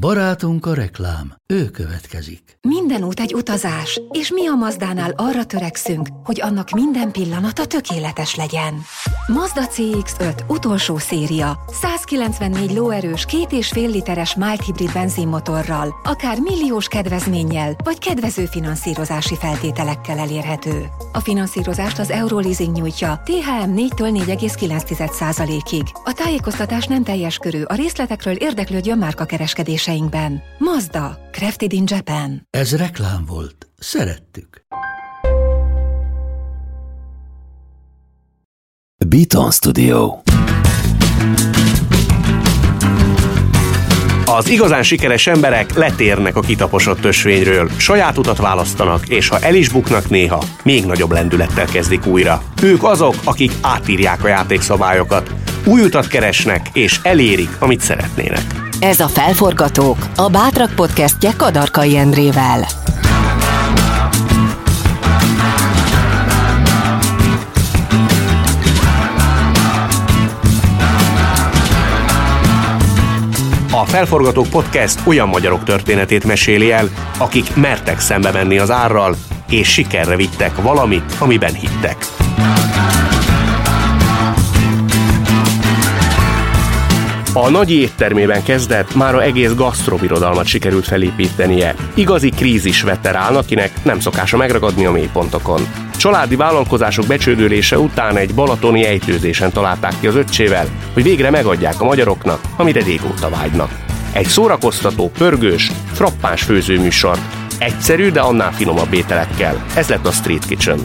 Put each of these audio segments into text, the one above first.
Barátunk a reklám, ő következik. Minden út egy utazás, és mi a Mazdánál arra törekszünk, hogy annak minden pillanata tökéletes legyen. Mazda CX-5 utolsó széria, 194 lóerős, két és fél literes mild hibrid benzinmotorral, akár milliós kedvezménnyel, vagy kedvező finanszírozási feltételekkel elérhető. A finanszírozást az Euroleasing nyújtja, THM 4-től 4,9%-ig. A tájékoztatás nem teljes körű, a részletekről érdeklődjön márka kereskedéseinkben. Mazda, Crafted in Japan. Ez reklám volt. Szerettük. Beaton Studio Az igazán sikeres emberek letérnek a kitaposott ösvényről, saját utat választanak, és ha el is buknak néha, még nagyobb lendülettel kezdik újra. Ők azok, akik átírják a játékszabályokat, új utat keresnek, és elérik, amit szeretnének. Ez a Felforgatók, a Bátrak podcastje Kadarkai Endrével. A Felforgatók Podcast olyan magyarok történetét meséli el, akik mertek szembe menni az árral, és sikerre vittek valamit, amiben hittek. A nagy éttermében kezdett, már a egész gasztrobirodalmat sikerült felépítenie. Igazi krízis veterán, akinek nem szokása megragadni a mélypontokon. Családi vállalkozások becsődülése után egy balatoni ejtőzésen találták ki az öccsével, hogy végre megadják a magyaroknak, amire régóta vágynak. Egy szórakoztató, pörgős, frappáns főzőműsor. Egyszerű, de annál finomabb ételekkel. Ez lett a Street Kitchen.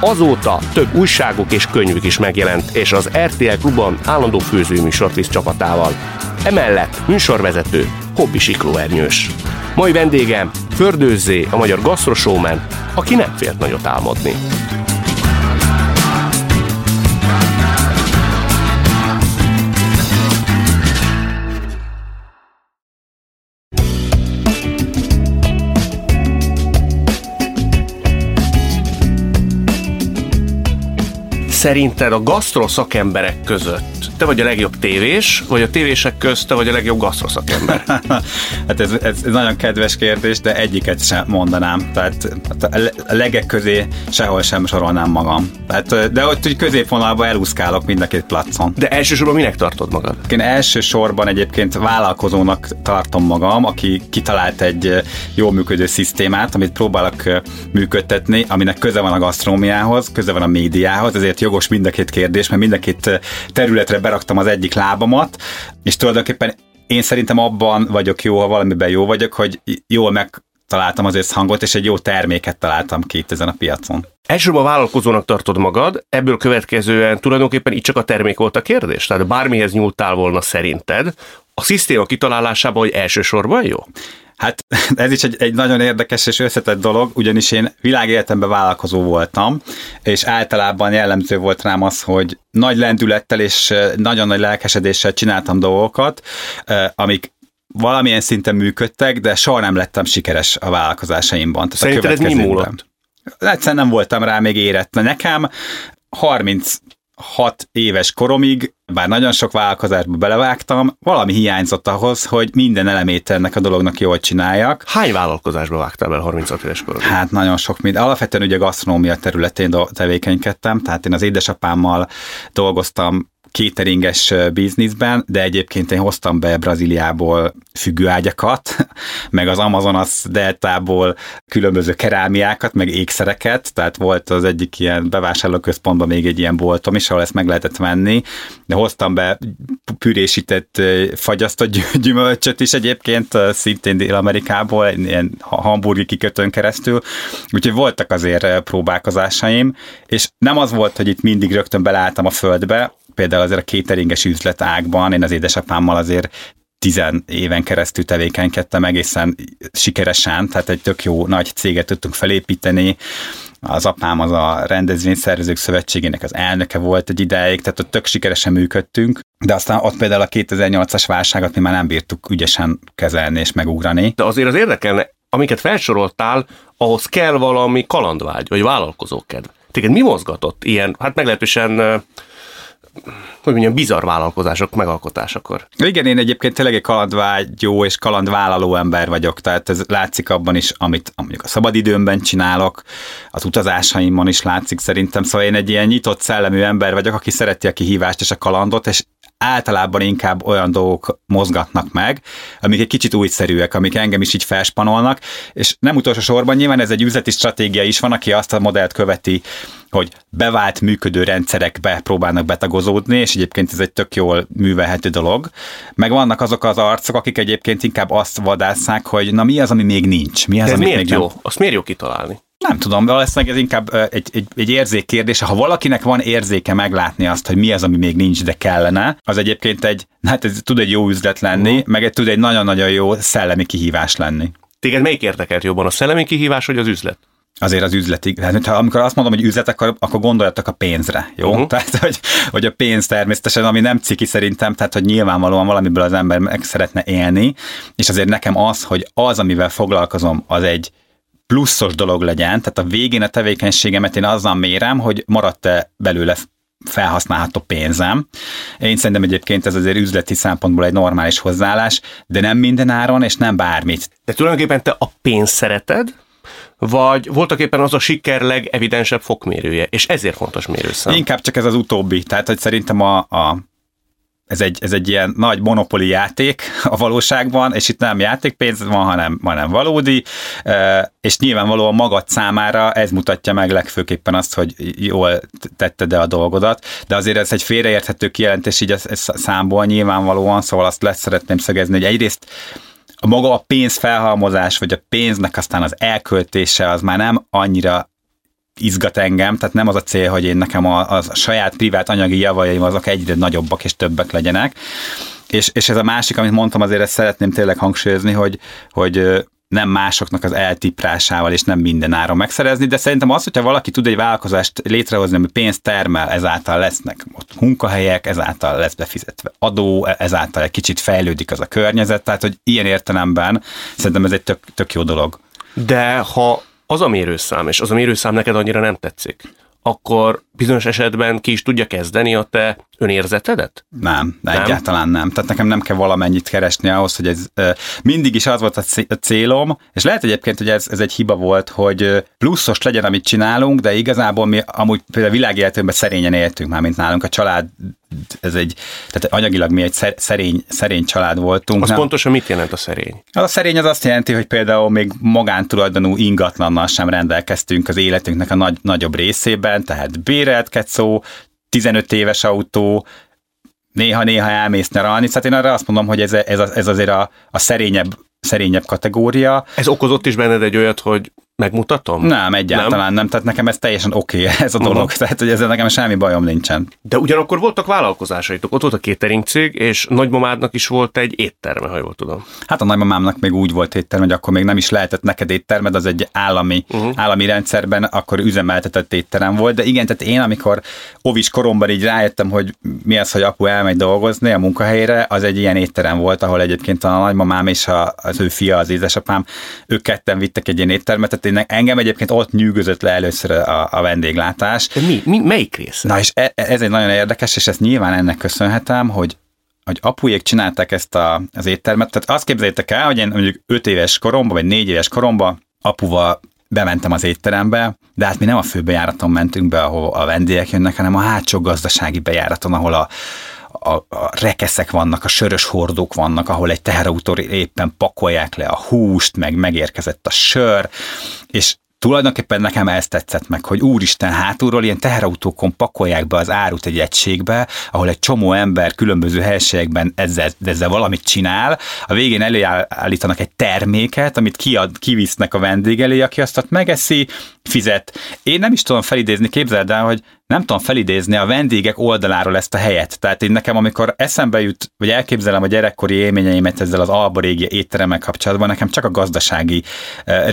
Azóta több újságok és könyvük is megjelent, és az RTL Klubban állandó főzőműsort visz csapatával. Emellett műsorvezető, hobbi siklóernyős. Mai vendégem Fördőzzé, a magyar gasztrosómen, aki nem félt nagyot álmodni. Szerinted a gasztro szakemberek között te vagy a legjobb tévés, vagy a tévések közt te vagy a legjobb gasztroszakember? hát ez, ez, ez, nagyon kedves kérdés, de egyiket sem mondanám. Tehát a legek közé sehol sem sorolnám magam. Tehát, de ott úgy középvonalban elúszkálok mind a két placon. De elsősorban minek tartod magad? Én elsősorban egyébként vállalkozónak tartom magam, aki kitalált egy jó működő szisztémát, amit próbálok működtetni, aminek köze van a gasztrómiához, köze van a médiához, ezért jogos mind a két kérdés, mert mind a két területre beraktam az egyik lábamat, és tulajdonképpen én szerintem abban vagyok jó, ha valamiben jó vagyok, hogy jól meg találtam az összhangot, és egy jó terméket találtam ki itt ezen a piacon. Elsősorban vállalkozónak tartod magad, ebből következően tulajdonképpen itt csak a termék volt a kérdés? Tehát bármihez nyúltál volna szerinted, a szisztéma kitalálásában, hogy elsősorban jó? Hát ez is egy, egy nagyon érdekes és összetett dolog, ugyanis én világéletemben vállalkozó voltam, és általában jellemző volt rám az, hogy nagy lendülettel és nagyon nagy lelkesedéssel csináltam dolgokat, amik valamilyen szinten működtek, de soha nem lettem sikeres a vállalkozásaimban. Szerinted ez mi múlott? Egyszerűen nem voltam rá még érett. Nekem 30 hat éves koromig, bár nagyon sok vállalkozásba belevágtam, valami hiányzott ahhoz, hogy minden elemét ennek a dolognak jól csináljak. Hány vállalkozásba vágtál bele 36 éves koromig? Hát nagyon sok mind. Alapvetően ugye gasztronómia területén tevékenykedtem, tehát én az édesapámmal dolgoztam cateringes bizniszben, de egyébként én hoztam be Brazíliából függőágyakat, meg az Amazonas deltából különböző kerámiákat, meg ékszereket, tehát volt az egyik ilyen bevásárlóközpontban még egy ilyen boltom is, ahol ezt meg lehetett venni, de hoztam be pürésített fagyasztott gyümölcsöt is egyébként, szintén Dél-Amerikából, ilyen hamburgi kikötőn keresztül, úgyhogy voltak azért próbálkozásaim, és nem az volt, hogy itt mindig rögtön beleálltam a földbe, például azért a cateringes üzletágban, én az édesapámmal azért tizen éven keresztül tevékenykedtem egészen sikeresen, tehát egy tök jó nagy céget tudtunk felépíteni, az apám az a rendezvényszervezők szövetségének az elnöke volt egy ideig, tehát ott tök sikeresen működtünk, de aztán ott például a 2008-as válságot mi már nem bírtuk ügyesen kezelni és megugrani. De azért az érdekelne, amiket felsoroltál, ahhoz kell valami kalandvágy, vagy vállalkozókedv. Téged mi mozgatott ilyen, hát meglehetősen hogy mondjam, bizarr vállalkozások megalkotásakor. Igen, én egyébként tényleg egy kalandvágyó és kalandvállaló ember vagyok, tehát ez látszik abban is, amit mondjuk a szabadidőmben csinálok, az utazásaimon is látszik szerintem, szóval én egy ilyen nyitott szellemű ember vagyok, aki szereti a kihívást és a kalandot, és általában inkább olyan dolgok mozgatnak meg, amik egy kicsit újszerűek, amik engem is így felspanolnak, és nem utolsó sorban nyilván ez egy üzleti stratégia is van, aki azt a modellt követi, hogy bevált működő rendszerekbe próbálnak betagozódni, és egyébként ez egy tök jól művelhető dolog. Meg vannak azok az arcok, akik egyébként inkább azt vadásszák, hogy na mi az, ami még nincs? Mi az, ami még jó? nem... Azt miért jó kitalálni? Nem tudom, valószínűleg ez inkább egy, egy, egy érzék kérdése. Ha valakinek van érzéke meglátni azt, hogy mi az, ami még nincs, de kellene, az egyébként egy, hát ez tud egy jó üzlet lenni, Mhm. meg egy tud egy nagyon-nagyon jó szellemi kihívás lenni. Téged melyik érdekelt jobban, a szellemi kihívás vagy az üzlet? azért az üzleti. Hát, ha amikor azt mondom, hogy üzlet, akkor, akkor gondoljatok a pénzre, jó? Uh-huh. Uh-huh. Tehát, hogy, hogy a pénz természetesen, ami nem ciki szerintem, tehát, hogy nyilvánvalóan valamiből az ember meg szeretne élni, és azért nekem az, hogy az, amivel foglalkozom, az egy pluszos dolog legyen, tehát a végén a tevékenységemet én azzal mérem, hogy maradt-e belőle felhasználható pénzem. Én szerintem egyébként ez azért üzleti szempontból egy normális hozzáállás, de nem minden áron, és nem bármit. De tulajdonképpen te a pénzt szereted, vagy voltak éppen az a siker legevidensebb fokmérője, és ezért fontos mérőszám. Inkább csak ez az utóbbi, tehát hogy szerintem a, a ez egy, ez egy ilyen nagy monopoli játék a valóságban, és itt nem játékpénz van, hanem, hanem valódi, és nyilvánvalóan magad számára ez mutatja meg legfőképpen azt, hogy jól tetted-e a dolgodat, de azért ez egy félreérthető kijelentés így ez, ez számból nyilvánvalóan, szóval azt lesz szeretném szögezni, hogy egyrészt a maga a pénz felhalmozás, vagy a pénznek aztán az elköltése az már nem annyira izgat engem, tehát nem az a cél, hogy én nekem a, a saját privát anyagi javajaim azok egyre nagyobbak és többek legyenek. És, és ez a másik, amit mondtam, azért ezt szeretném tényleg hangsúlyozni, hogy, hogy nem másoknak az eltiprásával és nem minden áron megszerezni, de szerintem az, hogyha valaki tud egy vállalkozást létrehozni, ami pénzt termel, ezáltal lesznek ott munkahelyek, ezáltal lesz befizetve adó, ezáltal egy kicsit fejlődik az a környezet, tehát hogy ilyen értelemben szerintem ez egy tök, tök jó dolog. De ha az a mérőszám, és az a mérőszám neked annyira nem tetszik, akkor bizonyos esetben ki is tudja kezdeni a te önérzetedet? Nem, nem, egyáltalán nem. Tehát nekem nem kell valamennyit keresni ahhoz, hogy ez mindig is az volt a célom, és lehet egyébként, hogy ez, ez egy hiba volt, hogy pluszos legyen, amit csinálunk, de igazából mi amúgy például világéletünkben szerényen éltünk már, mint nálunk a család ez egy, tehát anyagilag mi egy szerény, szerény család voltunk. Az nem? pontosan mit jelent a szerény? A szerény az azt jelenti, hogy például még magántulajdonú ingatlannal sem rendelkeztünk az életünknek a nagy, nagyobb részében, tehát bérelt kecó, 15 éves autó, néha-néha elmész nyaralni, szóval én arra azt mondom, hogy ez, ez, ez azért a, a szerényebb, szerényebb kategória. Ez okozott is benned egy olyat, hogy megmutatom? Nem, egyáltalán nem. nem. Tehát nekem ez teljesen oké, okay, ez a dolog. Uh-huh. Tehát, hogy ezzel nekem semmi bajom nincsen. De ugyanakkor voltak vállalkozásaitok. Ott volt a catering cég, és nagymamádnak is volt egy étterme, ha jól tudom. Hát a nagymamámnak még úgy volt étterme, hogy akkor még nem is lehetett neked éttermed, az egy állami, uh-huh. állami rendszerben, akkor üzemeltetett étterem volt. De igen, tehát én, amikor ovis koromban így rájöttem, hogy mi az, hogy apu elmegy dolgozni a munkahelyére, az egy ilyen étterem volt, ahol egyébként a nagymamám és a, az ő fia, az édesapám, ők ketten vittek egy ilyen éttermet, tehát én, engem egyébként ott nyűgözött le először a, a vendéglátás. De mi, mi, melyik része? Na és e, ez egy nagyon érdekes, és ezt nyilván ennek köszönhetem, hogy hogy apujék csinálták ezt a, az éttermet. Tehát azt képzeljétek el, hogy én mondjuk 5 éves koromban, vagy 4 éves koromban apuval bementem az étterembe, de hát mi nem a főbejáraton mentünk be, ahol a vendégek jönnek, hanem a hátsó gazdasági bejáraton, ahol a, a, a rekeszek vannak, a sörös hordók vannak, ahol egy teherautó éppen pakolják le a húst, meg megérkezett a sör, és tulajdonképpen nekem ez tetszett meg, hogy úristen, hátulról ilyen teherautókon pakolják be az árut egy egységbe, ahol egy csomó ember különböző helységekben ezzel, ezzel valamit csinál, a végén előállítanak egy terméket, amit kiad, kivisznek a vendég elé, aki azt ott megeszi, fizet. Én nem is tudom felidézni, képzeld el, hogy nem tudom felidézni a vendégek oldaláról ezt a helyet. Tehát én nekem, amikor eszembe jut, vagy elképzelem a gyerekkori élményeimet ezzel az Alba régi étteremmel kapcsolatban, nekem csak a gazdasági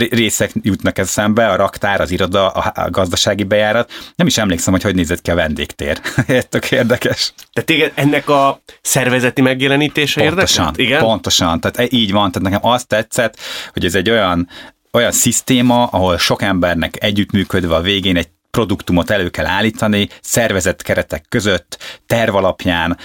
részek jutnak eszembe, a raktár, az iroda, a gazdasági bejárat. Nem is emlékszem, hogy hogy nézett ki a vendégtér. Tök érdekes. De téged ennek a szervezeti megjelenítése pontosan, érdekelt? Igen? Pontosan, tehát így van, tehát nekem azt tetszett, hogy ez egy olyan olyan szisztéma, ahol sok embernek együttműködve a végén egy produktumot elő kell állítani, szervezett keretek között, terv alapján,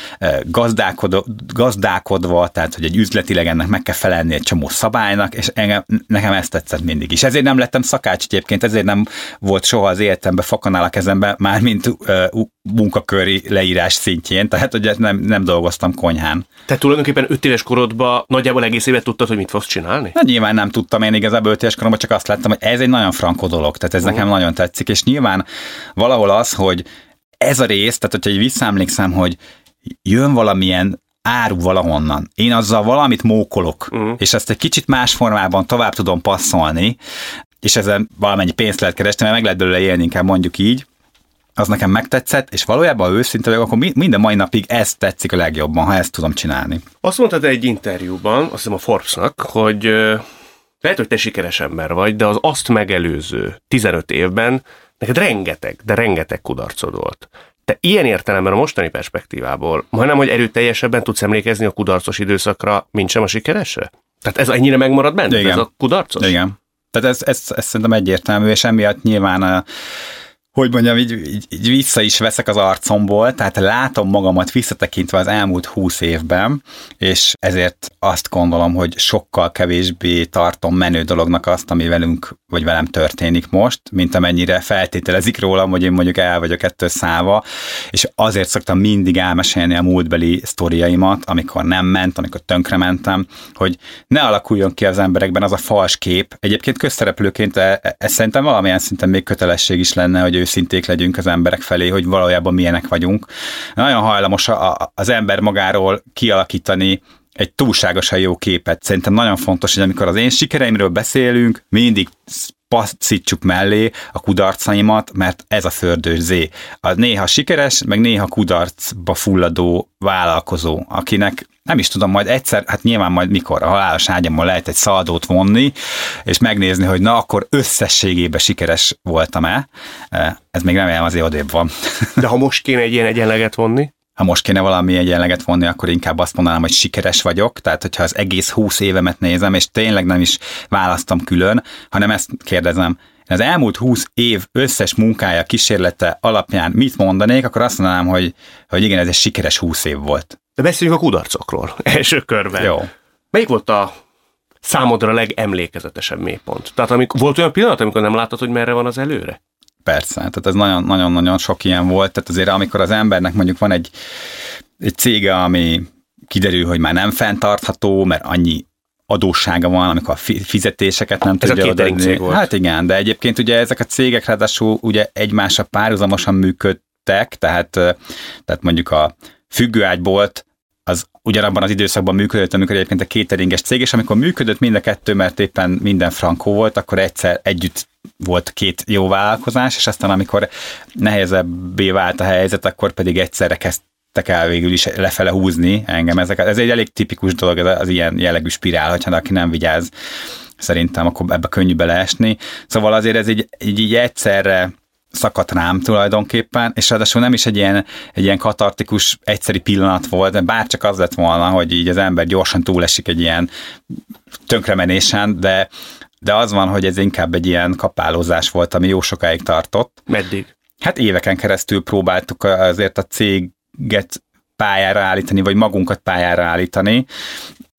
gazdálkodva, gazdálkodva, tehát hogy egy üzletileg ennek meg kell felelni egy csomó szabálynak, és engem, nekem ezt tetszett mindig is. Ezért nem lettem szakács egyébként, ezért nem volt soha az életemben fakanál a kezembe, mármint uh, munkaköri leírás szintjén, tehát hogy nem, nem dolgoztam konyhán. Tehát tulajdonképpen 5 éves korodban nagyjából egész évet tudtad, hogy mit fogsz csinálni? Na, nyilván nem tudtam én igazából 5 éves koromban, csak azt láttam, hogy ez egy nagyon frankó dolog, tehát ez uh. nekem nagyon tetszik, és nyilván valahol az, hogy ez a rész, tehát hogyha egy visszaemlékszem, hogy jön valamilyen áru valahonnan. Én azzal valamit mókolok, uh-huh. és ezt egy kicsit más formában tovább tudom passzolni, és ezen valamennyi pénzt lehet keresni, mert meg lehet belőle élni, inkább mondjuk így, az nekem megtetszett, és valójában, őszinte vagyok, akkor minden mai napig ez tetszik a legjobban, ha ezt tudom csinálni. Azt mondtad egy interjúban, azt hiszem a Forbesnak, hogy lehet, hogy te sikeres ember vagy, de az azt megelőző 15 évben neked rengeteg, de rengeteg kudarcod volt. Te ilyen értelemben a mostani perspektívából majdnem, hogy erőteljesebben tudsz emlékezni a kudarcos időszakra, mint sem a sikeresre? Tehát ez ennyire megmarad benne? Igen. Ez a kudarcos? Igen. Tehát ez, ez, ez szerintem egyértelmű, és emiatt nyilván a, hogy mondjam, így, így, így vissza is veszek az arcomból, tehát látom magamat visszatekintve az elmúlt húsz évben, és ezért azt gondolom, hogy sokkal kevésbé tartom menő dolognak azt, ami velünk, vagy velem történik most, mint amennyire feltételezik rólam, hogy én mondjuk el vagyok ettől száva, és azért szoktam mindig elmesélni a múltbeli sztoriaimat, amikor nem ment, amikor tönkrementem, hogy ne alakuljon ki az emberekben az a fals kép. Egyébként közszereplőként e, e, ez szerintem valamilyen szinten még kötelesség is lenne, hogy őszinték legyünk az emberek felé, hogy valójában milyenek vagyunk. Nagyon hajlamos az ember magáról kialakítani egy túlságosan jó képet. Szerintem nagyon fontos, hogy amikor az én sikereimről beszélünk, mindig passzítsuk mellé a kudarcaimat, mert ez a fördős. A néha sikeres, meg néha kudarcba fulladó vállalkozó, akinek nem is tudom, majd egyszer, hát nyilván majd mikor a halálos ágyamon lehet egy szaldót vonni, és megnézni, hogy na akkor összességében sikeres voltam-e. Ez még remélem azért odébb van. De ha most kéne egy ilyen egyenleget vonni? Ha most kéne valami egyenleget vonni, akkor inkább azt mondanám, hogy sikeres vagyok, tehát hogyha az egész húsz évemet nézem, és tényleg nem is választom külön, hanem ezt kérdezem, az elmúlt 20 év összes munkája, kísérlete alapján mit mondanék, akkor azt mondanám, hogy, hogy igen, ez egy sikeres 20 év volt. De beszéljünk a kudarcokról első körben. Jó. Melyik volt a számodra legemlékezetesebb mélypont? Tehát amikor, volt olyan pillanat, amikor nem láttad, hogy merre van az előre? Persze, tehát ez nagyon-nagyon sok ilyen volt, tehát azért amikor az embernek mondjuk van egy, egy cége, ami kiderül, hogy már nem fenntartható, mert annyi adóssága van, amikor a fizetéseket nem Ez tudja adni. Hát igen, de egyébként ugye ezek a cégek ráadásul ugye egymással párhuzamosan működtek, tehát, tehát mondjuk a függőágybolt az ugyanabban az időszakban működött, amikor egyébként a kéteringes cég, és amikor működött mind a kettő, mert éppen minden frankó volt, akkor egyszer együtt volt két jó vállalkozás, és aztán amikor nehezebbé vált a helyzet, akkor pedig egyszerre kezdtek el végül is lefele húzni engem. Ezek, ez egy elég tipikus dolog, ez az ilyen jellegű spirál, hogyha aki nem vigyáz, szerintem akkor ebbe könnyű beleesni. Szóval azért ez így, így, így egyszerre szakadt rám tulajdonképpen, és ráadásul nem is egy ilyen, egy ilyen katartikus, egyszeri pillanat volt, de bárcsak az lett volna, hogy így az ember gyorsan túlesik egy ilyen tönkremenésen, de, de az van, hogy ez inkább egy ilyen kapálózás volt, ami jó sokáig tartott. Meddig? Hát éveken keresztül próbáltuk azért a céget pályára állítani, vagy magunkat pályára állítani,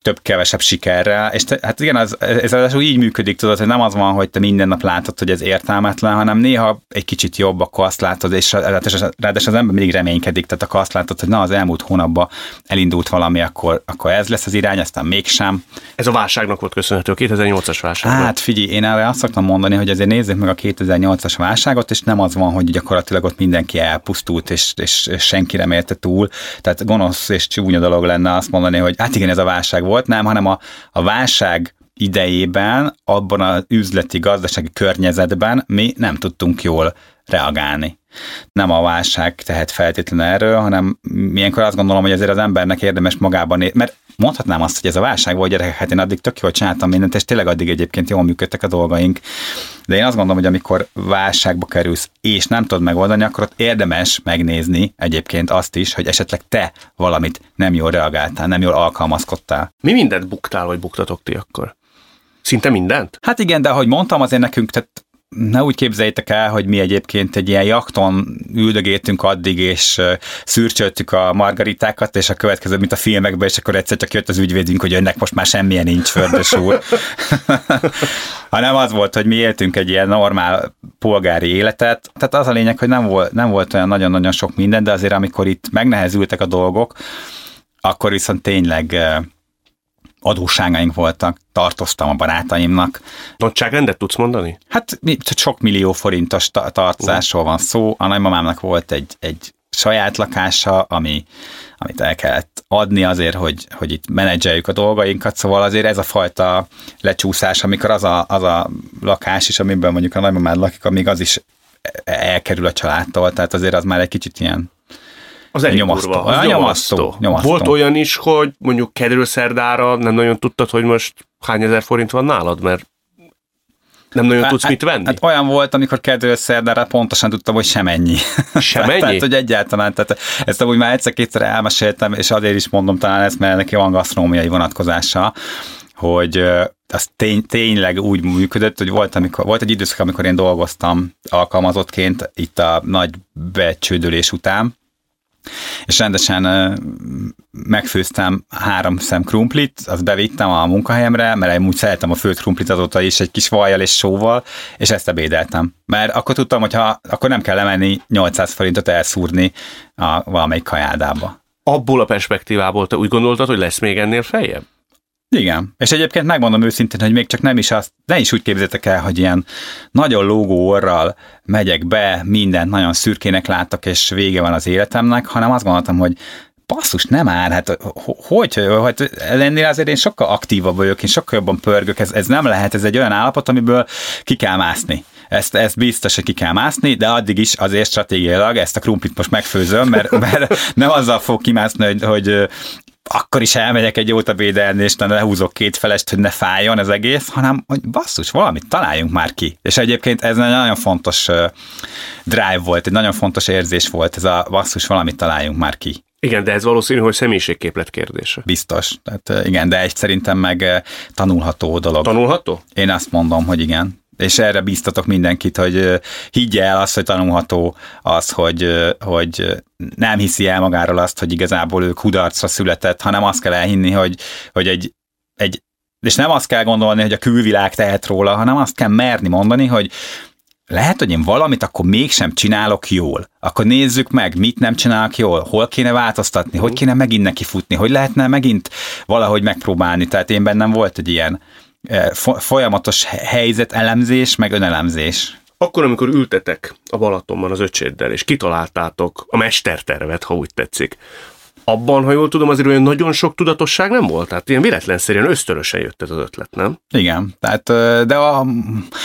több-kevesebb sikerrel, és te, hát igen, az, ez az így működik, tudod, hogy nem az van, hogy te minden nap látod, hogy ez értelmetlen, hanem néha egy kicsit jobb, akkor azt látod, és ráadásul az ember mindig reménykedik, tehát akkor azt látod, hogy na, az elmúlt hónapban elindult valami, akkor, akkor ez lesz az irány, aztán mégsem. Ez a válságnak volt köszönhető, a 2008-as válság. Hát figyelj, én erre azt szoktam mondani, hogy azért nézzük meg a 2008-as válságot, és nem az van, hogy gyakorlatilag ott mindenki elpusztult, és, és, és senki nem érte túl. Tehát gonosz és csúnya dolog lenne azt mondani, hogy hát igen, ez a válság volt, volt, nem, hanem a, a válság idejében, abban az üzleti, gazdasági környezetben mi nem tudtunk jól reagálni. Nem a válság tehet feltétlenül erről, hanem ilyenkor azt gondolom, hogy azért az embernek érdemes magában, né- mert mondhatnám azt, hogy ez a válság volt, gyerekek, hát én addig tök jól csináltam mindent, és tényleg addig egyébként jól működtek a dolgaink. De én azt gondolom, hogy amikor válságba kerülsz, és nem tudod megoldani, akkor ott érdemes megnézni egyébként azt is, hogy esetleg te valamit nem jól reagáltál, nem jól alkalmazkodtál. Mi mindent buktál, vagy buktatok ti akkor? Szinte mindent? Hát igen, de ahogy mondtam, azért nekünk, tehát ne úgy képzeljétek el, hogy mi egyébként egy ilyen jakton üldögéltünk addig, és szürcsöltük a margaritákat, és a következő, mint a filmekben, és akkor egyszer csak jött az ügyvédünk, hogy önnek most már semmilyen nincs, Földös úr. Hanem az volt, hogy mi éltünk egy ilyen normál polgári életet. Tehát az a lényeg, hogy nem volt, nem volt olyan nagyon-nagyon sok minden, de azért amikor itt megnehezültek a dolgok, akkor viszont tényleg adósságaink voltak, tartoztam a barátaimnak. Nagyságrendet tudsz mondani? Hát sok millió forintos tartozásról van szó. A nagymamámnak volt egy, egy saját lakása, ami, amit el kellett adni azért, hogy, hogy itt menedzseljük a dolgainkat, szóval azért ez a fajta lecsúszás, amikor az a, az a lakás is, amiben mondjuk a nagymamád lakik, amíg az is elkerül a családtól, tehát azért az már egy kicsit ilyen az elég nyomasztó. Kurva, az nyomasztó. nyomasztó. nyomasztó. Volt olyan is, hogy mondjuk kedről szerdára nem nagyon tudtad, hogy most hány ezer forint van nálad, mert nem nagyon hát, tudsz mit venni? Hát olyan volt, amikor kedről szerdára pontosan tudtam, hogy sem ennyi. Sem ennyi? tehát, hogy egyáltalán, tehát ezt amúgy már egyszer-kétszer elmeséltem, és azért is mondom talán ezt, mert neki van gasztronómiai vonatkozása, hogy az tény, tényleg úgy működött, hogy volt, amikor, volt egy időszak, amikor én dolgoztam alkalmazottként itt a nagy becsődölés után, és rendesen megfőztem három szem krumplit, azt bevittem a munkahelyemre, mert úgy szeretem a főtt krumplit azóta is egy kis vajjal és sóval, és ezt ebédeltem. Mert akkor tudtam, hogy ha, akkor nem kell lemenni 800 forintot elszúrni a valamelyik kajádába. Abból a perspektívából te úgy gondoltad, hogy lesz még ennél feljebb? Igen, és egyébként megmondom őszintén, hogy még csak nem is azt, ne is úgy képzétek el, hogy ilyen nagyon lógó orral megyek be, mindent nagyon szürkének láttak, és vége van az életemnek, hanem azt gondoltam, hogy basszus, nem áll, hát hogy, hogy lennél azért én sokkal aktívabb vagyok, én sokkal jobban pörgök, ez, ez nem lehet, ez egy olyan állapot, amiből ki kell mászni. Ezt, ezt biztos, hogy ki kell mászni, de addig is azért stratégiailag ezt a krumplit most megfőzöm, mert, mert nem azzal fog kimászni, hogy, hogy akkor is elmegyek egy jót a védelni, és lehúzok két felest, hogy ne fájjon az egész, hanem hogy basszus, valamit találjunk már ki. És egyébként ez egy nagyon fontos drive volt, egy nagyon fontos érzés volt, ez a basszus, valamit találjunk már ki. Igen, de ez valószínű, hogy személyiségképlet kérdése. Biztos. Tehát igen, de egy szerintem meg tanulható dolog. Tanulható? Én azt mondom, hogy igen és erre bíztatok mindenkit, hogy higgye el azt, hogy tanulható az, hogy, hogy nem hiszi el magáról azt, hogy igazából ő kudarcra született, hanem azt kell elhinni, hogy, hogy egy, egy és nem azt kell gondolni, hogy a külvilág tehet róla, hanem azt kell merni mondani, hogy lehet, hogy én valamit akkor mégsem csinálok jól. Akkor nézzük meg, mit nem csinálok jól, hol kéne változtatni, hogy kéne megint neki futni, hogy lehetne megint valahogy megpróbálni. Tehát én bennem volt egy ilyen, folyamatos helyzet elemzés, meg önelemzés. Akkor, amikor ültetek a Balatonban az öcséddel, és kitaláltátok a mestertervet, ha úgy tetszik, abban, ha jól tudom, azért olyan nagyon sok tudatosság nem volt. Tehát ilyen véletlenszerűen ösztönösen jött ez az ötlet, nem? Igen, tehát, de a,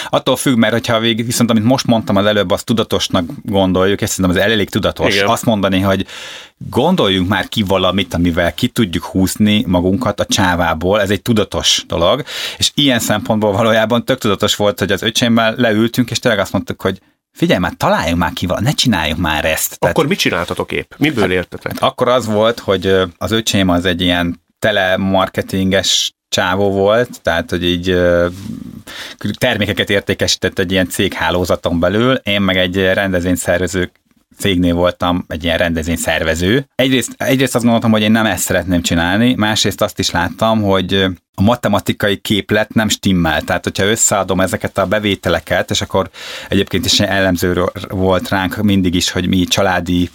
attól függ, mert hogyha végig, viszont amit most mondtam az előbb, azt tudatosnak gondoljuk, és szerintem az elég tudatos. Igen. Azt mondani, hogy gondoljunk már ki valamit, amivel ki tudjuk húzni magunkat a csávából, ez egy tudatos dolog, és ilyen szempontból valójában tök tudatos volt, hogy az öcsémmel leültünk, és tényleg azt mondtuk, hogy figyelj már, találjunk már ki valamit, ne csináljuk már ezt. Akkor Tehát, mit csináltatok épp? Miből hát, éltetek? Hát akkor az volt, hogy az öcsém az egy ilyen telemarketinges csávó volt, tehát hogy így termékeket értékesített egy ilyen céghálózaton belül, én meg egy rendezvényszervező cégnél voltam egy ilyen rendezvényszervező. Egyrészt, egyrészt azt gondoltam, hogy én nem ezt szeretném csinálni, másrészt azt is láttam, hogy a matematikai képlet nem stimmel. Tehát, hogyha összeadom ezeket a bevételeket, és akkor egyébként is jellemző volt ránk mindig is, hogy mi családi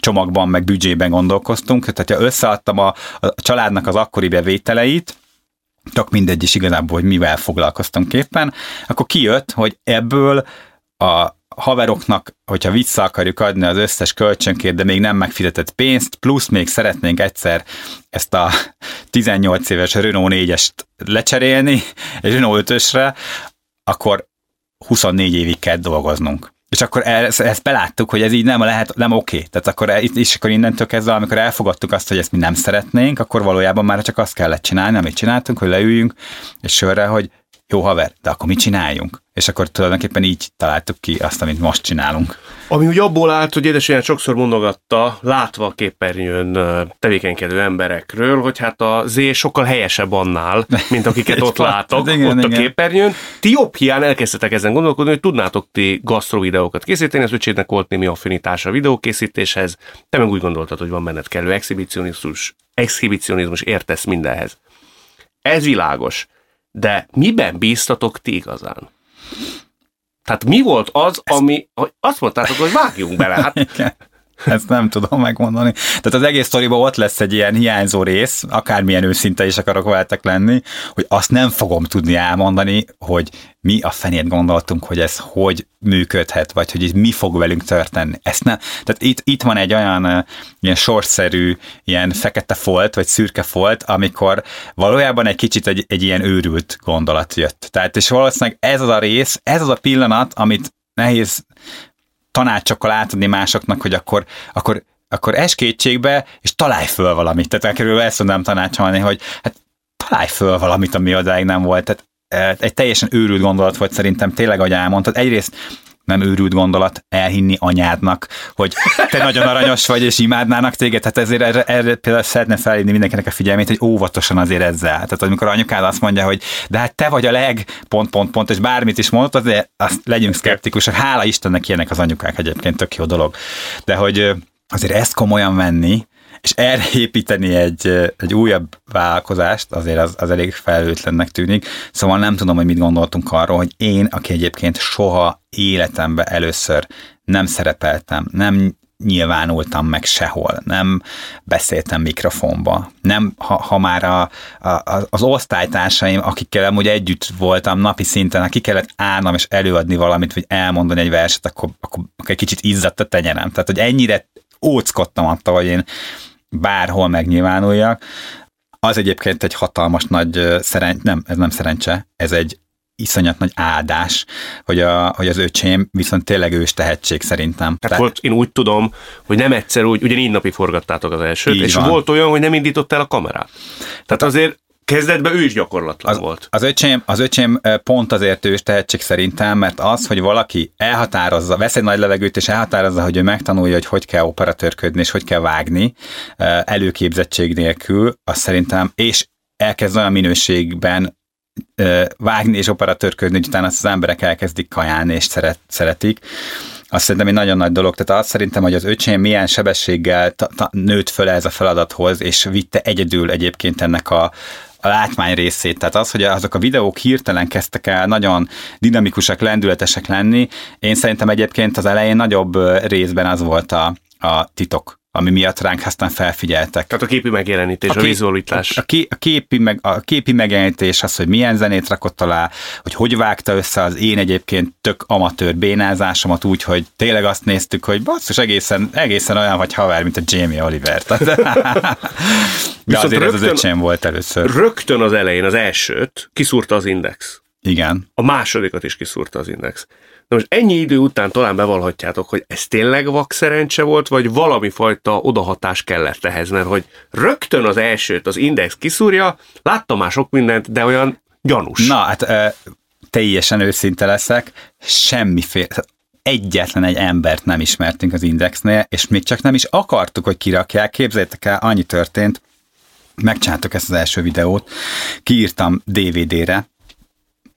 csomagban, meg büdzsében gondolkoztunk. Tehát, ha összeadtam a, a családnak az akkori bevételeit, csak mindegy is igazából, hogy mivel foglalkoztunk éppen, akkor kijött, hogy ebből a haveroknak, hogyha vissza akarjuk adni az összes kölcsönkért, de még nem megfizetett pénzt, plusz még szeretnénk egyszer ezt a 18 éves Renault 4-est lecserélni egy Renault 5-ösre, akkor 24 évig kell dolgoznunk. És akkor ezt, ezt beláttuk, hogy ez így nem lehet, nem oké. Okay. Tehát akkor is akkor innentől kezdve, amikor elfogadtuk azt, hogy ezt mi nem szeretnénk, akkor valójában már csak azt kellett csinálni, amit csináltunk, hogy leüljünk, és sörre, hogy jó haver, de akkor mit csináljunk? És akkor tulajdonképpen így találtuk ki azt, amit most csinálunk. Ami úgy abból állt, hogy édesanyám sokszor mondogatta, látva a képernyőn tevékenykedő emberekről, hogy hát a Z sokkal helyesebb annál, mint akiket ott látok, igen, ott igen. a képernyőn. Ti jobb hiány elkezdtetek ezen gondolkodni, hogy tudnátok ti gasztro videókat készíteni, az öcsédnek volt némi affinitása a videókészítéshez, te meg úgy gondoltad, hogy van benned kellő exhibicionizmus, exhibicionizmus értesz mindenhez. Ez világos. De miben bíztatok ti igazán? Tehát mi volt az, ami, hogy azt mondtátok, hogy vágjunk bele? Hát... Ezt nem tudom megmondani. Tehát az egész sztoriban ott lesz egy ilyen hiányzó rész, akármilyen őszinte is akarok veletek lenni, hogy azt nem fogom tudni elmondani, hogy mi a fenét gondoltunk, hogy ez hogy működhet, vagy hogy mi fog velünk történni. Ezt nem, tehát itt, itt van egy olyan ilyen sorszerű, ilyen fekete folt, vagy szürke folt, amikor valójában egy kicsit egy, egy ilyen őrült gondolat jött. Tehát és valószínűleg ez az a rész, ez az a pillanat, amit nehéz tanácsokkal átadni másoknak, hogy akkor, akkor, akkor es kétségbe, és találj föl valamit. Tehát körülbelül ezt tudnám tanácsolni, hogy hát találj föl valamit, ami odáig nem volt. Tehát e, egy teljesen őrült gondolat volt szerintem, tényleg, ahogy elmondtad. Egyrészt nem őrült gondolat elhinni anyádnak, hogy te nagyon aranyos vagy, és imádnának téged, tehát ezért erre, erre például szeretne felhívni mindenkinek a figyelmét, hogy óvatosan azért ezzel. Tehát amikor anyukád azt mondja, hogy de hát te vagy a leg, pont, pont, pont, és bármit is mondott, azért azt legyünk szkeptikusak. Hála Istennek ilyenek az anyukák egyébként, tök jó dolog. De hogy azért ezt komolyan venni, és erre építeni egy, egy újabb vállalkozást, azért az, az elég felelőtlennek tűnik. Szóval nem tudom, hogy mit gondoltunk arról, hogy én, aki egyébként soha életemben először nem szerepeltem, nem nyilvánultam meg sehol, nem beszéltem mikrofonba, nem, ha, ha már a, a, az osztálytársaim, akikkel amúgy együtt voltam napi szinten, akik kellett állnom és előadni valamit, vagy elmondani egy verset, akkor, akkor, akkor egy kicsit izzadt a tenyerem. Tehát, hogy ennyire óckodtam attól, hogy én bárhol megnyilvánuljak. Az egyébként egy hatalmas nagy szerencs, nem, ez nem szerencse, ez egy iszonyat nagy áldás, hogy, a, hogy az öcsém viszont tényleg ős tehetség szerintem. Hát Tehát volt, én úgy tudom, hogy nem egyszer úgy, ugye négy napig forgattátok az elsőt, és van. volt olyan, hogy nem indított el a kamerát. Tehát azért Kezdetben ő is gyakorlatlan az, volt. Az öcsém, az öcsém pont azért ős tehetség szerintem, mert az, hogy valaki elhatározza, vesz egy nagy levegőt, és elhatározza, hogy ő megtanulja, hogy hogy kell operatőrködni, és hogy kell vágni előképzettség nélkül, az szerintem, és elkezd olyan minőségben vágni és operatőrködni, hogy utána azt az emberek elkezdik kajálni és szeret, szeretik. Azt szerintem egy nagyon nagy dolog. Tehát azt szerintem, hogy az öcsém milyen sebességgel ta, ta, nőtt föl ez a feladathoz, és vitte egyedül egyébként ennek a, a látmány részét. Tehát az, hogy azok a videók hirtelen kezdtek el nagyon dinamikusak, lendületesek lenni, én szerintem egyébként az elején nagyobb részben az volt a, a titok ami miatt ránk aztán felfigyeltek. Tehát a képi megjelenítés, a, kép, a vizualitás. A, a, képi, meg, a képi megjelenítés az, hogy milyen zenét rakott alá, hogy hogy vágta össze az én egyébként tök amatőr bénázásomat úgy, hogy tényleg azt néztük, hogy basszus, egészen, egészen olyan vagy haver, mint a Jamie Oliver. De azért rögtön, ez az öcsém volt először. Rögtön az elején az elsőt kiszúrta az Index. Igen. A másodikat is kiszúrta az Index. Na most ennyi idő után talán bevallhatjátok, hogy ez tényleg vak szerencse volt, vagy valami fajta odahatás kellett ehhez, mert hogy rögtön az elsőt az Index kiszúrja, láttam már sok mindent, de olyan gyanús. Na, hát teljesen őszinte leszek, semmiféle, egyetlen egy embert nem ismertünk az Indexnél, és még csak nem is akartuk, hogy kirakják. Képzeljétek el, annyi történt, megcsináltuk ezt az első videót, kiírtam DVD-re,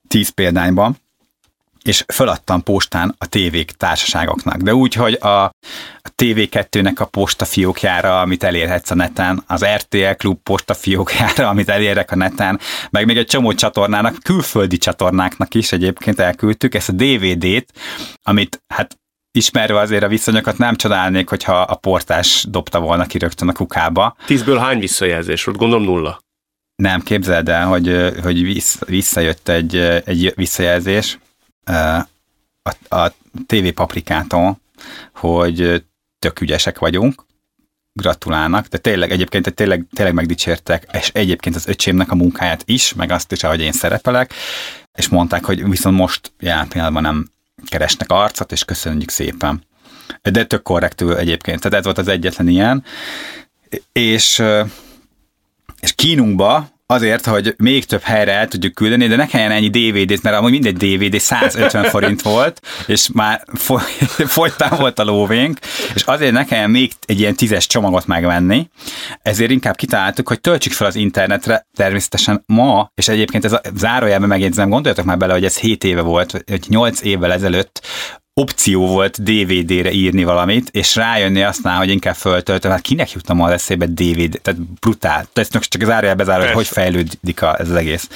10 példányban, és föladtam postán a tévék társaságoknak. De úgy, hogy a, a TV2-nek a postafiókjára, amit elérhetsz a neten, az RTL Klub postafiókjára, amit elérek a neten, meg még egy csomó csatornának, külföldi csatornáknak is egyébként elküldtük ezt a DVD-t, amit hát ismerve azért a viszonyokat nem csodálnék, hogyha a portás dobta volna ki rögtön a kukába. Tízből hány visszajelzés volt? Gondolom nulla. Nem, képzeld el, hogy, hogy visszajött egy, egy visszajelzés, a, a TV Paprikától, hogy tök ügyesek vagyunk, gratulálnak, de tényleg egyébként tényleg, tényleg megdicsértek, és egyébként az öcsémnek a munkáját is, meg azt is, ahogy én szerepelek, és mondták, hogy viszont most jelen pillanatban nem keresnek arcot, és köszönjük szépen. De tök korrektül egyébként, tehát ez volt az egyetlen ilyen. És, és kínunkba azért, hogy még több helyre el tudjuk küldeni, de ne kelljen ennyi DVD-t, mert amúgy mindegy DVD 150 forint volt, és már fogytán volt a lóvénk, és azért ne kelljen még egy ilyen tízes csomagot megvenni, ezért inkább kitaláltuk, hogy töltsük fel az internetre, természetesen ma, és egyébként ez a zárójelben megjegyzem, gondoljatok már bele, hogy ez 7 éve volt, vagy 8 évvel ezelőtt opció volt DVD-re írni valamit, és rájönni aztán, hogy inkább föltöltöm, hát kinek jutna az eszébe DVD, tehát brutál. Tehát csak az árjál bezárva, hogy hogy fejlődik a, ez az egész.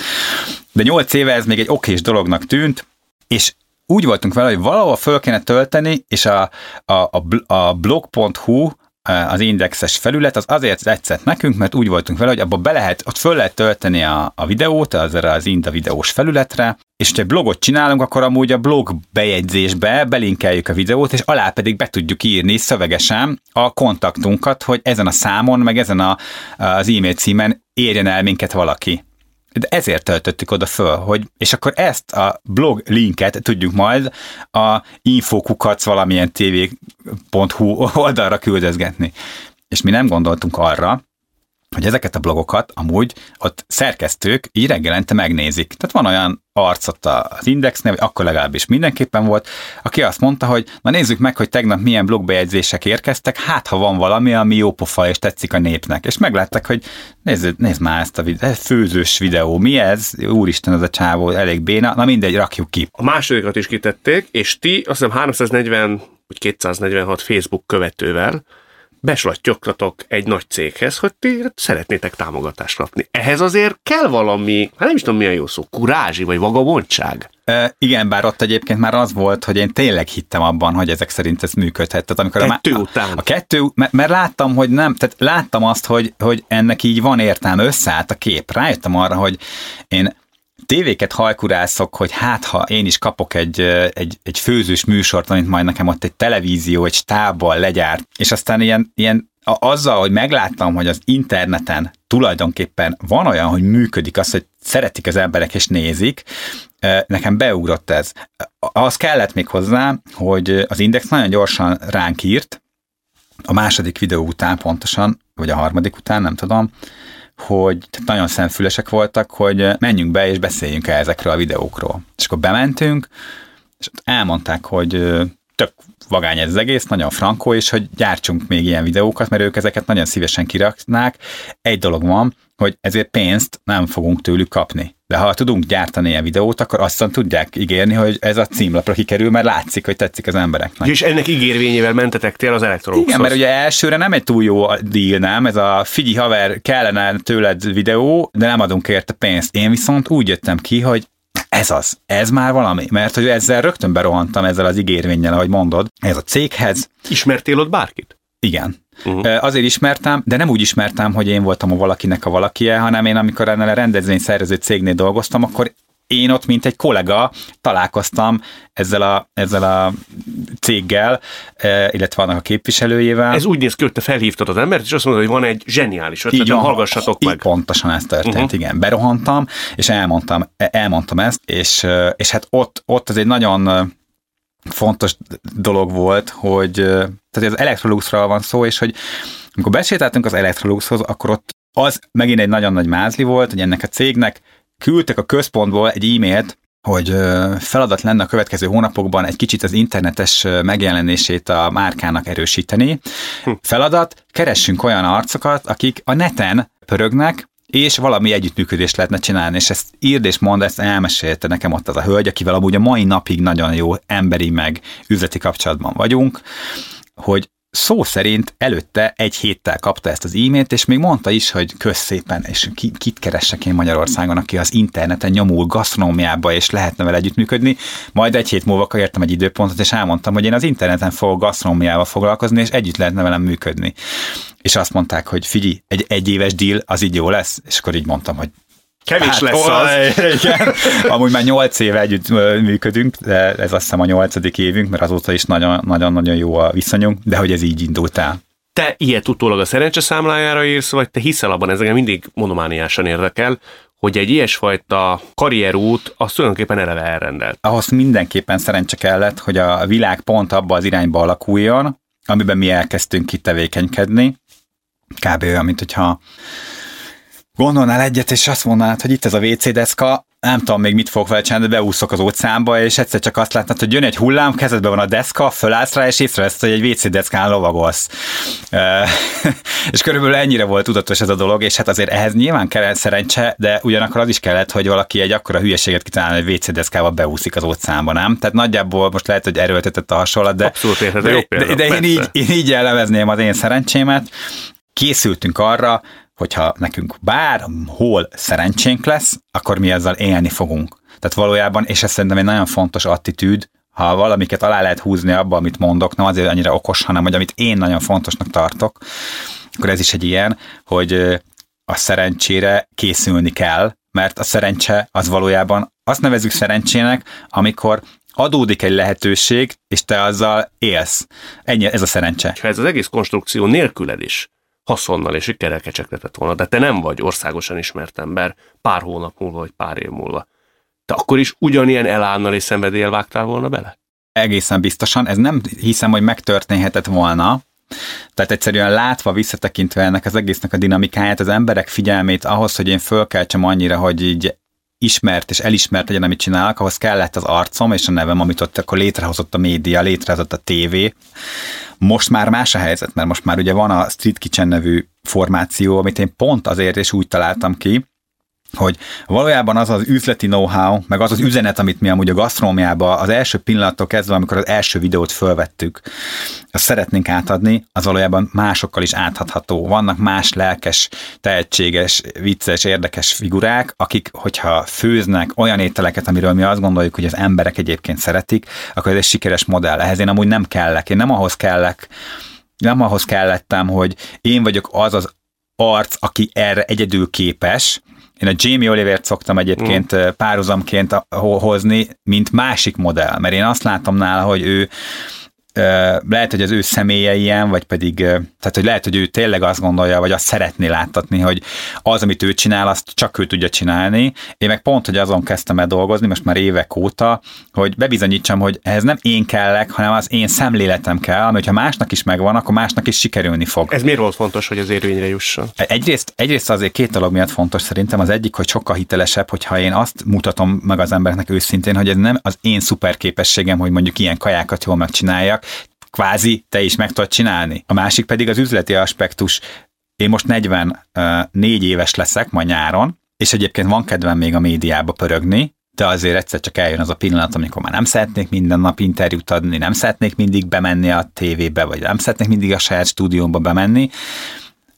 De nyolc éve ez még egy okés dolognak tűnt, és úgy voltunk vele, hogy valahol föl kéne tölteni, és a, a, a, a blog.hu az indexes felület, az azért tetszett nekünk, mert úgy voltunk vele, hogy abba be lehet, ott föl lehet tölteni a, a videót, az erre az Inda videós felületre, és ha blogot csinálunk, akkor amúgy a blog bejegyzésbe belinkeljük a videót, és alá pedig be tudjuk írni szövegesen a kontaktunkat, hogy ezen a számon, meg ezen a, az e-mail címen érjen el minket valaki. Ezért töltöttük oda föl, hogy, és akkor ezt a blog linket tudjuk majd a infokukac valamilyen tv.hu oldalra küldözgetni. És mi nem gondoltunk arra, hogy ezeket a blogokat amúgy ott szerkesztők így reggelente megnézik. Tehát van olyan arc ott az Indexnél, vagy akkor legalábbis mindenképpen volt, aki azt mondta, hogy na nézzük meg, hogy tegnap milyen blogbejegyzések érkeztek, hát ha van valami, ami jó pofa és tetszik a népnek. És meglátták, hogy nézd, nézd már ezt a videó, ez főzős videó, mi ez? Úristen, az a csávó elég béna, na mindegy, rakjuk ki. A másodikat is kitették, és ti azt hiszem 340 vagy 246 Facebook követővel beslattyogtatok egy nagy céghez, hogy ti szeretnétek támogatást kapni. Ehhez azért kell valami, hát nem is tudom milyen jó szó, kurázsi vagy vagabondság. E, igen, bár ott egyébként már az volt, hogy én tényleg hittem abban, hogy ezek szerint ez működhet. Tehát amikor kettő a, után. A, a kettő, mert, mert láttam, hogy nem, tehát láttam azt, hogy, hogy ennek így van értelme, összeállt a kép. Rájöttem arra, hogy én tévéket hajkurászok, hogy hát ha én is kapok egy, egy, egy főzős műsort, amit majd nekem ott egy televízió, egy stábbal legyárt, és aztán ilyen, ilyen azzal, hogy megláttam, hogy az interneten tulajdonképpen van olyan, hogy működik az, hogy szeretik az emberek és nézik, nekem beugrott ez. Az kellett még hozzá, hogy az Index nagyon gyorsan ránk írt, a második videó után pontosan, vagy a harmadik után, nem tudom, hogy nagyon szemfülesek voltak, hogy menjünk be és beszéljünk el ezekről a videókról. És akkor bementünk, és elmondták, hogy tök vagány ez az egész, nagyon frankó, és hogy gyártsunk még ilyen videókat, mert ők ezeket nagyon szívesen kiraknák. Egy dolog van, hogy ezért pénzt nem fogunk tőlük kapni. De ha tudunk gyártani ilyen videót, akkor azt tudják ígérni, hogy ez a címlapra kikerül, mert látszik, hogy tetszik az embereknek. És ennek ígérvényével mentetek tél az elektronikus. Igen, mert ugye elsőre nem egy túl jó deal, nem? Ez a figyi haver, kellene tőled videó, de nem adunk érte pénzt. Én viszont úgy jöttem ki, hogy ez az, ez már valami, mert hogy ezzel rögtön berohantam ezzel az ígérvényel, ahogy mondod, ez a céghez. Ismertél ott bárkit? Igen. Uh-huh. Azért ismertem, de nem úgy ismertem, hogy én voltam a valakinek a valakie, hanem én amikor ennél a rendezvényszervező cégnél dolgoztam, akkor én ott, mint egy kollega találkoztam ezzel a, ezzel a céggel, illetve annak a képviselőjével. Ez úgy néz ki, hogy te felhívtad az embert, és azt mondod, hogy van egy zseniális ötlet, hallgassatok meg. Pontosan ez történt, uh-huh. igen. Berohantam, és elmondtam, elmondtam ezt, és, és hát ott, ott ez egy nagyon fontos dolog volt, hogy tehát az Electroluxról van szó, és hogy amikor besétáltunk az Electroluxhoz, akkor ott az megint egy nagyon nagy mázli volt, hogy ennek a cégnek küldtek a központból egy e-mailt, hogy feladat lenne a következő hónapokban egy kicsit az internetes megjelenését a márkának erősíteni. Hm. Feladat, keressünk olyan arcokat, akik a neten pörögnek, és valami együttműködést lehetne csinálni, és ezt írd és mondd, ezt elmesélte nekem ott az a hölgy, akivel amúgy a mai napig nagyon jó emberi meg üzleti kapcsolatban vagyunk, hogy szó szerint előtte egy héttel kapta ezt az e-mailt, és még mondta is, hogy kösz szépen, és ki, kit keressek én Magyarországon, aki az interneten nyomul gasztronómiába, és lehetne vele együttműködni. Majd egy hét múlva értem egy időpontot, és elmondtam, hogy én az interneten fogok gasztronómiával foglalkozni, és együtt lehetne velem működni. És azt mondták, hogy figyelj, egy egyéves deal az így jó lesz, és akkor így mondtam, hogy Kevés hát, lesz az. Igen. Amúgy már nyolc éve együtt működünk, de ez azt hiszem a nyolcadik évünk, mert azóta is nagyon-nagyon jó a viszonyunk, de hogy ez így indult el. Te ilyet utólag a szerencse számlájára írsz, vagy te hiszel abban, ez engem mindig monomániásan érdekel, hogy egy ilyesfajta karrierút az tulajdonképpen eleve elrendelt. Ahhoz mindenképpen szerencse kellett, hogy a világ pont abba az irányba alakuljon, amiben mi elkezdtünk kitevékenykedni. Kb. olyan, mint hogyha gondolnál egyet, és azt mondanád, hogy itt ez a WC deszka, nem tudom még mit fogok vele csinálni, de beúszok az óceánba, és egyszer csak azt látnád, hogy jön egy hullám, kezedben van a deszka, fölállsz rá, és észrevesz, hogy egy WC deszkán lovagolsz. és körülbelül ennyire volt tudatos ez a dolog, és hát azért ehhez nyilván kellett szerencse, de ugyanakkor az is kellett, hogy valaki egy akkora hülyeséget kitalálni, hogy WC deszkával beúszik az óceánba, nem? Tehát nagyjából most lehet, hogy erőltetett a hasonlat, de, Abszolút érted, de, de, de én, így, én így jellemezném az én szerencsémet. Készültünk arra, hogyha nekünk bárhol szerencsénk lesz, akkor mi ezzel élni fogunk. Tehát valójában, és ez szerintem egy nagyon fontos attitűd, ha valamiket alá lehet húzni abba, amit mondok, nem azért annyira okos, hanem hogy amit én nagyon fontosnak tartok, akkor ez is egy ilyen, hogy a szerencsére készülni kell, mert a szerencse az valójában azt nevezük szerencsének, amikor adódik egy lehetőség, és te azzal élsz. Ennyi, ez a szerencse. Ha ez az egész konstrukció nélküled is haszonnal és sikerrel kecsegtetett volna, de te nem vagy országosan ismert ember pár hónap múlva, vagy pár év múlva. Te akkor is ugyanilyen elánnal és szenvedélyel vágtál volna bele? Egészen biztosan. Ez nem hiszem, hogy megtörténhetett volna, tehát egyszerűen látva, visszatekintve ennek az egésznek a dinamikáját, az emberek figyelmét ahhoz, hogy én fölkeltsem annyira, hogy így ismert és elismert legyen, amit csinálok, ahhoz kellett az arcom és a nevem, amit ott akkor létrehozott a média, létrehozott a tévé. Most már más a helyzet, mert most már ugye van a Street Kitchen nevű formáció, amit én pont azért is úgy találtam ki, hogy valójában az az üzleti know-how, meg az az üzenet, amit mi amúgy a gasztronómiában az első pillanattól kezdve, amikor az első videót fölvettük, azt szeretnénk átadni, az valójában másokkal is átadható. Vannak más lelkes, tehetséges, vicces, érdekes figurák, akik, hogyha főznek olyan ételeket, amiről mi azt gondoljuk, hogy az emberek egyébként szeretik, akkor ez egy sikeres modell. Ehhez én amúgy nem kellek. Én nem ahhoz kellek, nem ahhoz kellettem, hogy én vagyok az az arc, aki erre egyedül képes, én a Jamie Olivert szoktam egyébként mm. párhuzamként hozni, mint másik modell, mert én azt látom nála, hogy ő lehet, hogy az ő személye ilyen, vagy pedig, tehát hogy lehet, hogy ő tényleg azt gondolja, vagy azt szeretné láttatni, hogy az, amit ő csinál, azt csak ő tudja csinálni. Én meg pont, hogy azon kezdtem el dolgozni, most már évek óta, hogy bebizonyítsam, hogy ez nem én kellek, hanem az én szemléletem kell, ami ha másnak is megvan, akkor másnak is sikerülni fog. Ez miért volt fontos, hogy az érvényre jusson? Egyrészt, egyrészt azért két dolog miatt fontos szerintem. Az egyik, hogy sokkal hitelesebb, hogyha én azt mutatom meg az embereknek őszintén, hogy ez nem az én szuper képességem, hogy mondjuk ilyen kajákat jól megcsináljak, kvázi te is meg tudod csinálni. A másik pedig az üzleti aspektus. Én most 44 éves leszek ma nyáron, és egyébként van kedvem még a médiába pörögni, de azért egyszer csak eljön az a pillanat, amikor már nem szeretnék minden nap interjút adni, nem szeretnék mindig bemenni a tévébe, vagy nem szeretnék mindig a saját stúdiómba bemenni.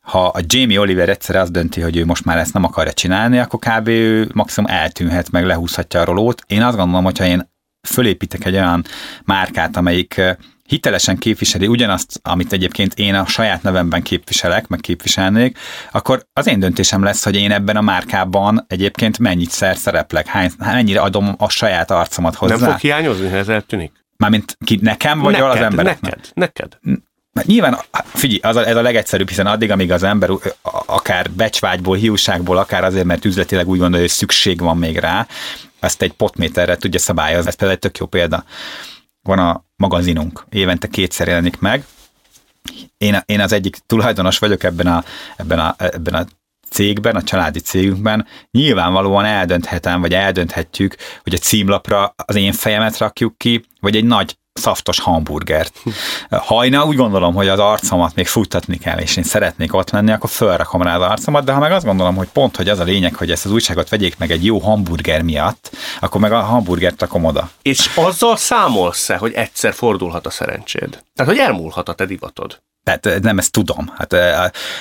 Ha a Jamie Oliver egyszer azt dönti, hogy ő most már ezt nem akarja csinálni, akkor kb. ő maximum eltűnhet, meg lehúzhatja a rolót. Én azt gondolom, hogyha én fölépítek egy olyan márkát, amelyik hitelesen képviseli ugyanazt, amit egyébként én a saját nevemben képviselek, meg képviselnék, akkor az én döntésem lesz, hogy én ebben a márkában egyébként mennyit szer szereplek, hány, mennyire adom a saját arcomat hozzá. Nem fog hiányozni, ha ez eltűnik? Mármint ki, nekem, vagy neked, az embereknek? Neked, neked. Mert nyilván, figyelj, az a, ez a legegyszerűbb, hiszen addig, amíg az ember akár becsvágyból, hiúságból, akár azért, mert üzletileg úgy gondolja, hogy szükség van még rá, ezt egy potméterre tudja szabályozni. Ez például egy tök jó példa. Van a magazinunk, évente kétszer jelenik meg. Én, én az egyik tulajdonos vagyok ebben a, ebben a, ebben a cégben, a családi cégünkben, nyilvánvalóan eldönthetem, vagy eldönthetjük, hogy a címlapra az én fejemet rakjuk ki, vagy egy nagy szaftos hamburgert. Ha én úgy gondolom, hogy az arcomat még futtatni kell, és én szeretnék ott lenni, akkor felrakom rá az arcomat, de ha meg azt gondolom, hogy pont, hogy az a lényeg, hogy ezt az újságot vegyék meg egy jó hamburger miatt, akkor meg a hamburgert rakom oda. És azzal számolsz-e, hogy egyszer fordulhat a szerencséd? Tehát, hogy elmúlhat a te divatod? Tehát nem ezt tudom. Hát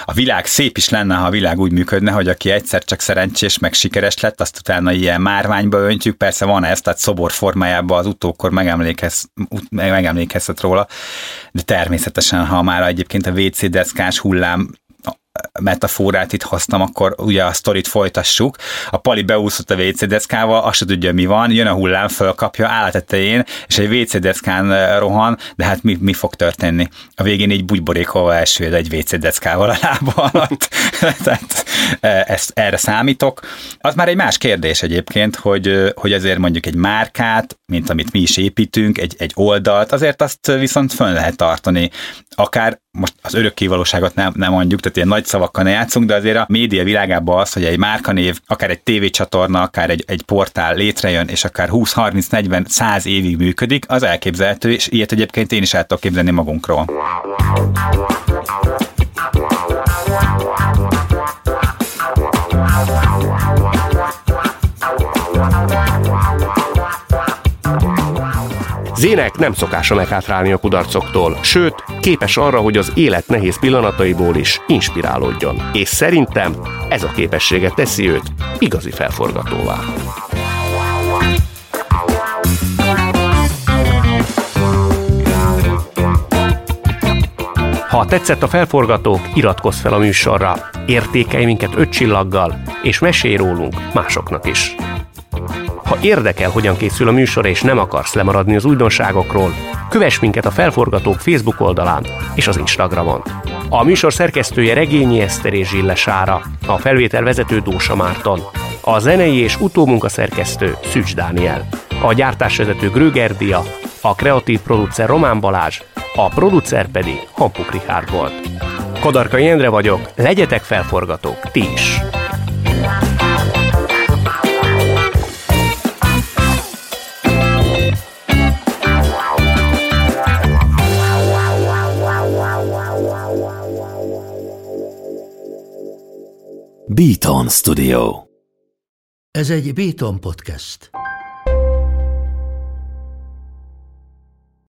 a világ szép is lenne, ha a világ úgy működne, hogy aki egyszer csak szerencsés, meg sikeres lett, azt utána ilyen márványba öntjük. Persze van ez, tehát szobor formájában az utókor megemlékez, megemlékezhet róla, de természetesen, ha már egyébként a WC deszkás hullám metaforát itt hoztam, akkor ugye a sztorit folytassuk. A Pali beúszott a WC deszkával, azt se tudja mi van, jön a hullám, fölkapja állatetején, és egy WC deszkán rohan, de hát mi, mi fog történni? A végén így bugyborékolva elsőd egy WC deszkával a lába alatt. Tehát ezt, erre számítok. Az már egy más kérdés egyébként, hogy, hogy azért mondjuk egy márkát, mint amit mi is építünk, egy, egy oldalt, azért azt viszont fönn lehet tartani akár most az örökkévalóságot nem, nem mondjuk, tehát ilyen nagy szavakkal ne játszunk, de azért a média világában az, hogy egy márkanév, akár egy tévécsatorna, akár egy, egy portál létrejön, és akár 20, 30, 40, 100 évig működik, az elképzelhető, és ilyet egyébként én is el tudok képzelni magunkról. Zének nem szokása meghátrálni a kudarcoktól, sőt, képes arra, hogy az élet nehéz pillanataiból is inspirálódjon. És szerintem ez a képessége teszi őt igazi felforgatóvá. Ha tetszett a felforgatók, iratkozz fel a műsorra, értékelj minket öt csillaggal, és mesélj rólunk másoknak is. Ha érdekel, hogyan készül a műsor és nem akarsz lemaradni az újdonságokról, kövess minket a Felforgatók Facebook oldalán és az Instagramon. A műsor szerkesztője Regényi Eszter és Zsille Sára, a felvétel vezető Dósa Márton, a zenei és utómunkaszerkesztő Szücs Dániel, a gyártásvezető Gröger a kreatív producer Román Balázs, a producer pedig Hampuk Richard volt. Kadarka Jendre vagyok, legyetek felforgatók, ti is! Beaton Studio. Ez egy Béton podcast.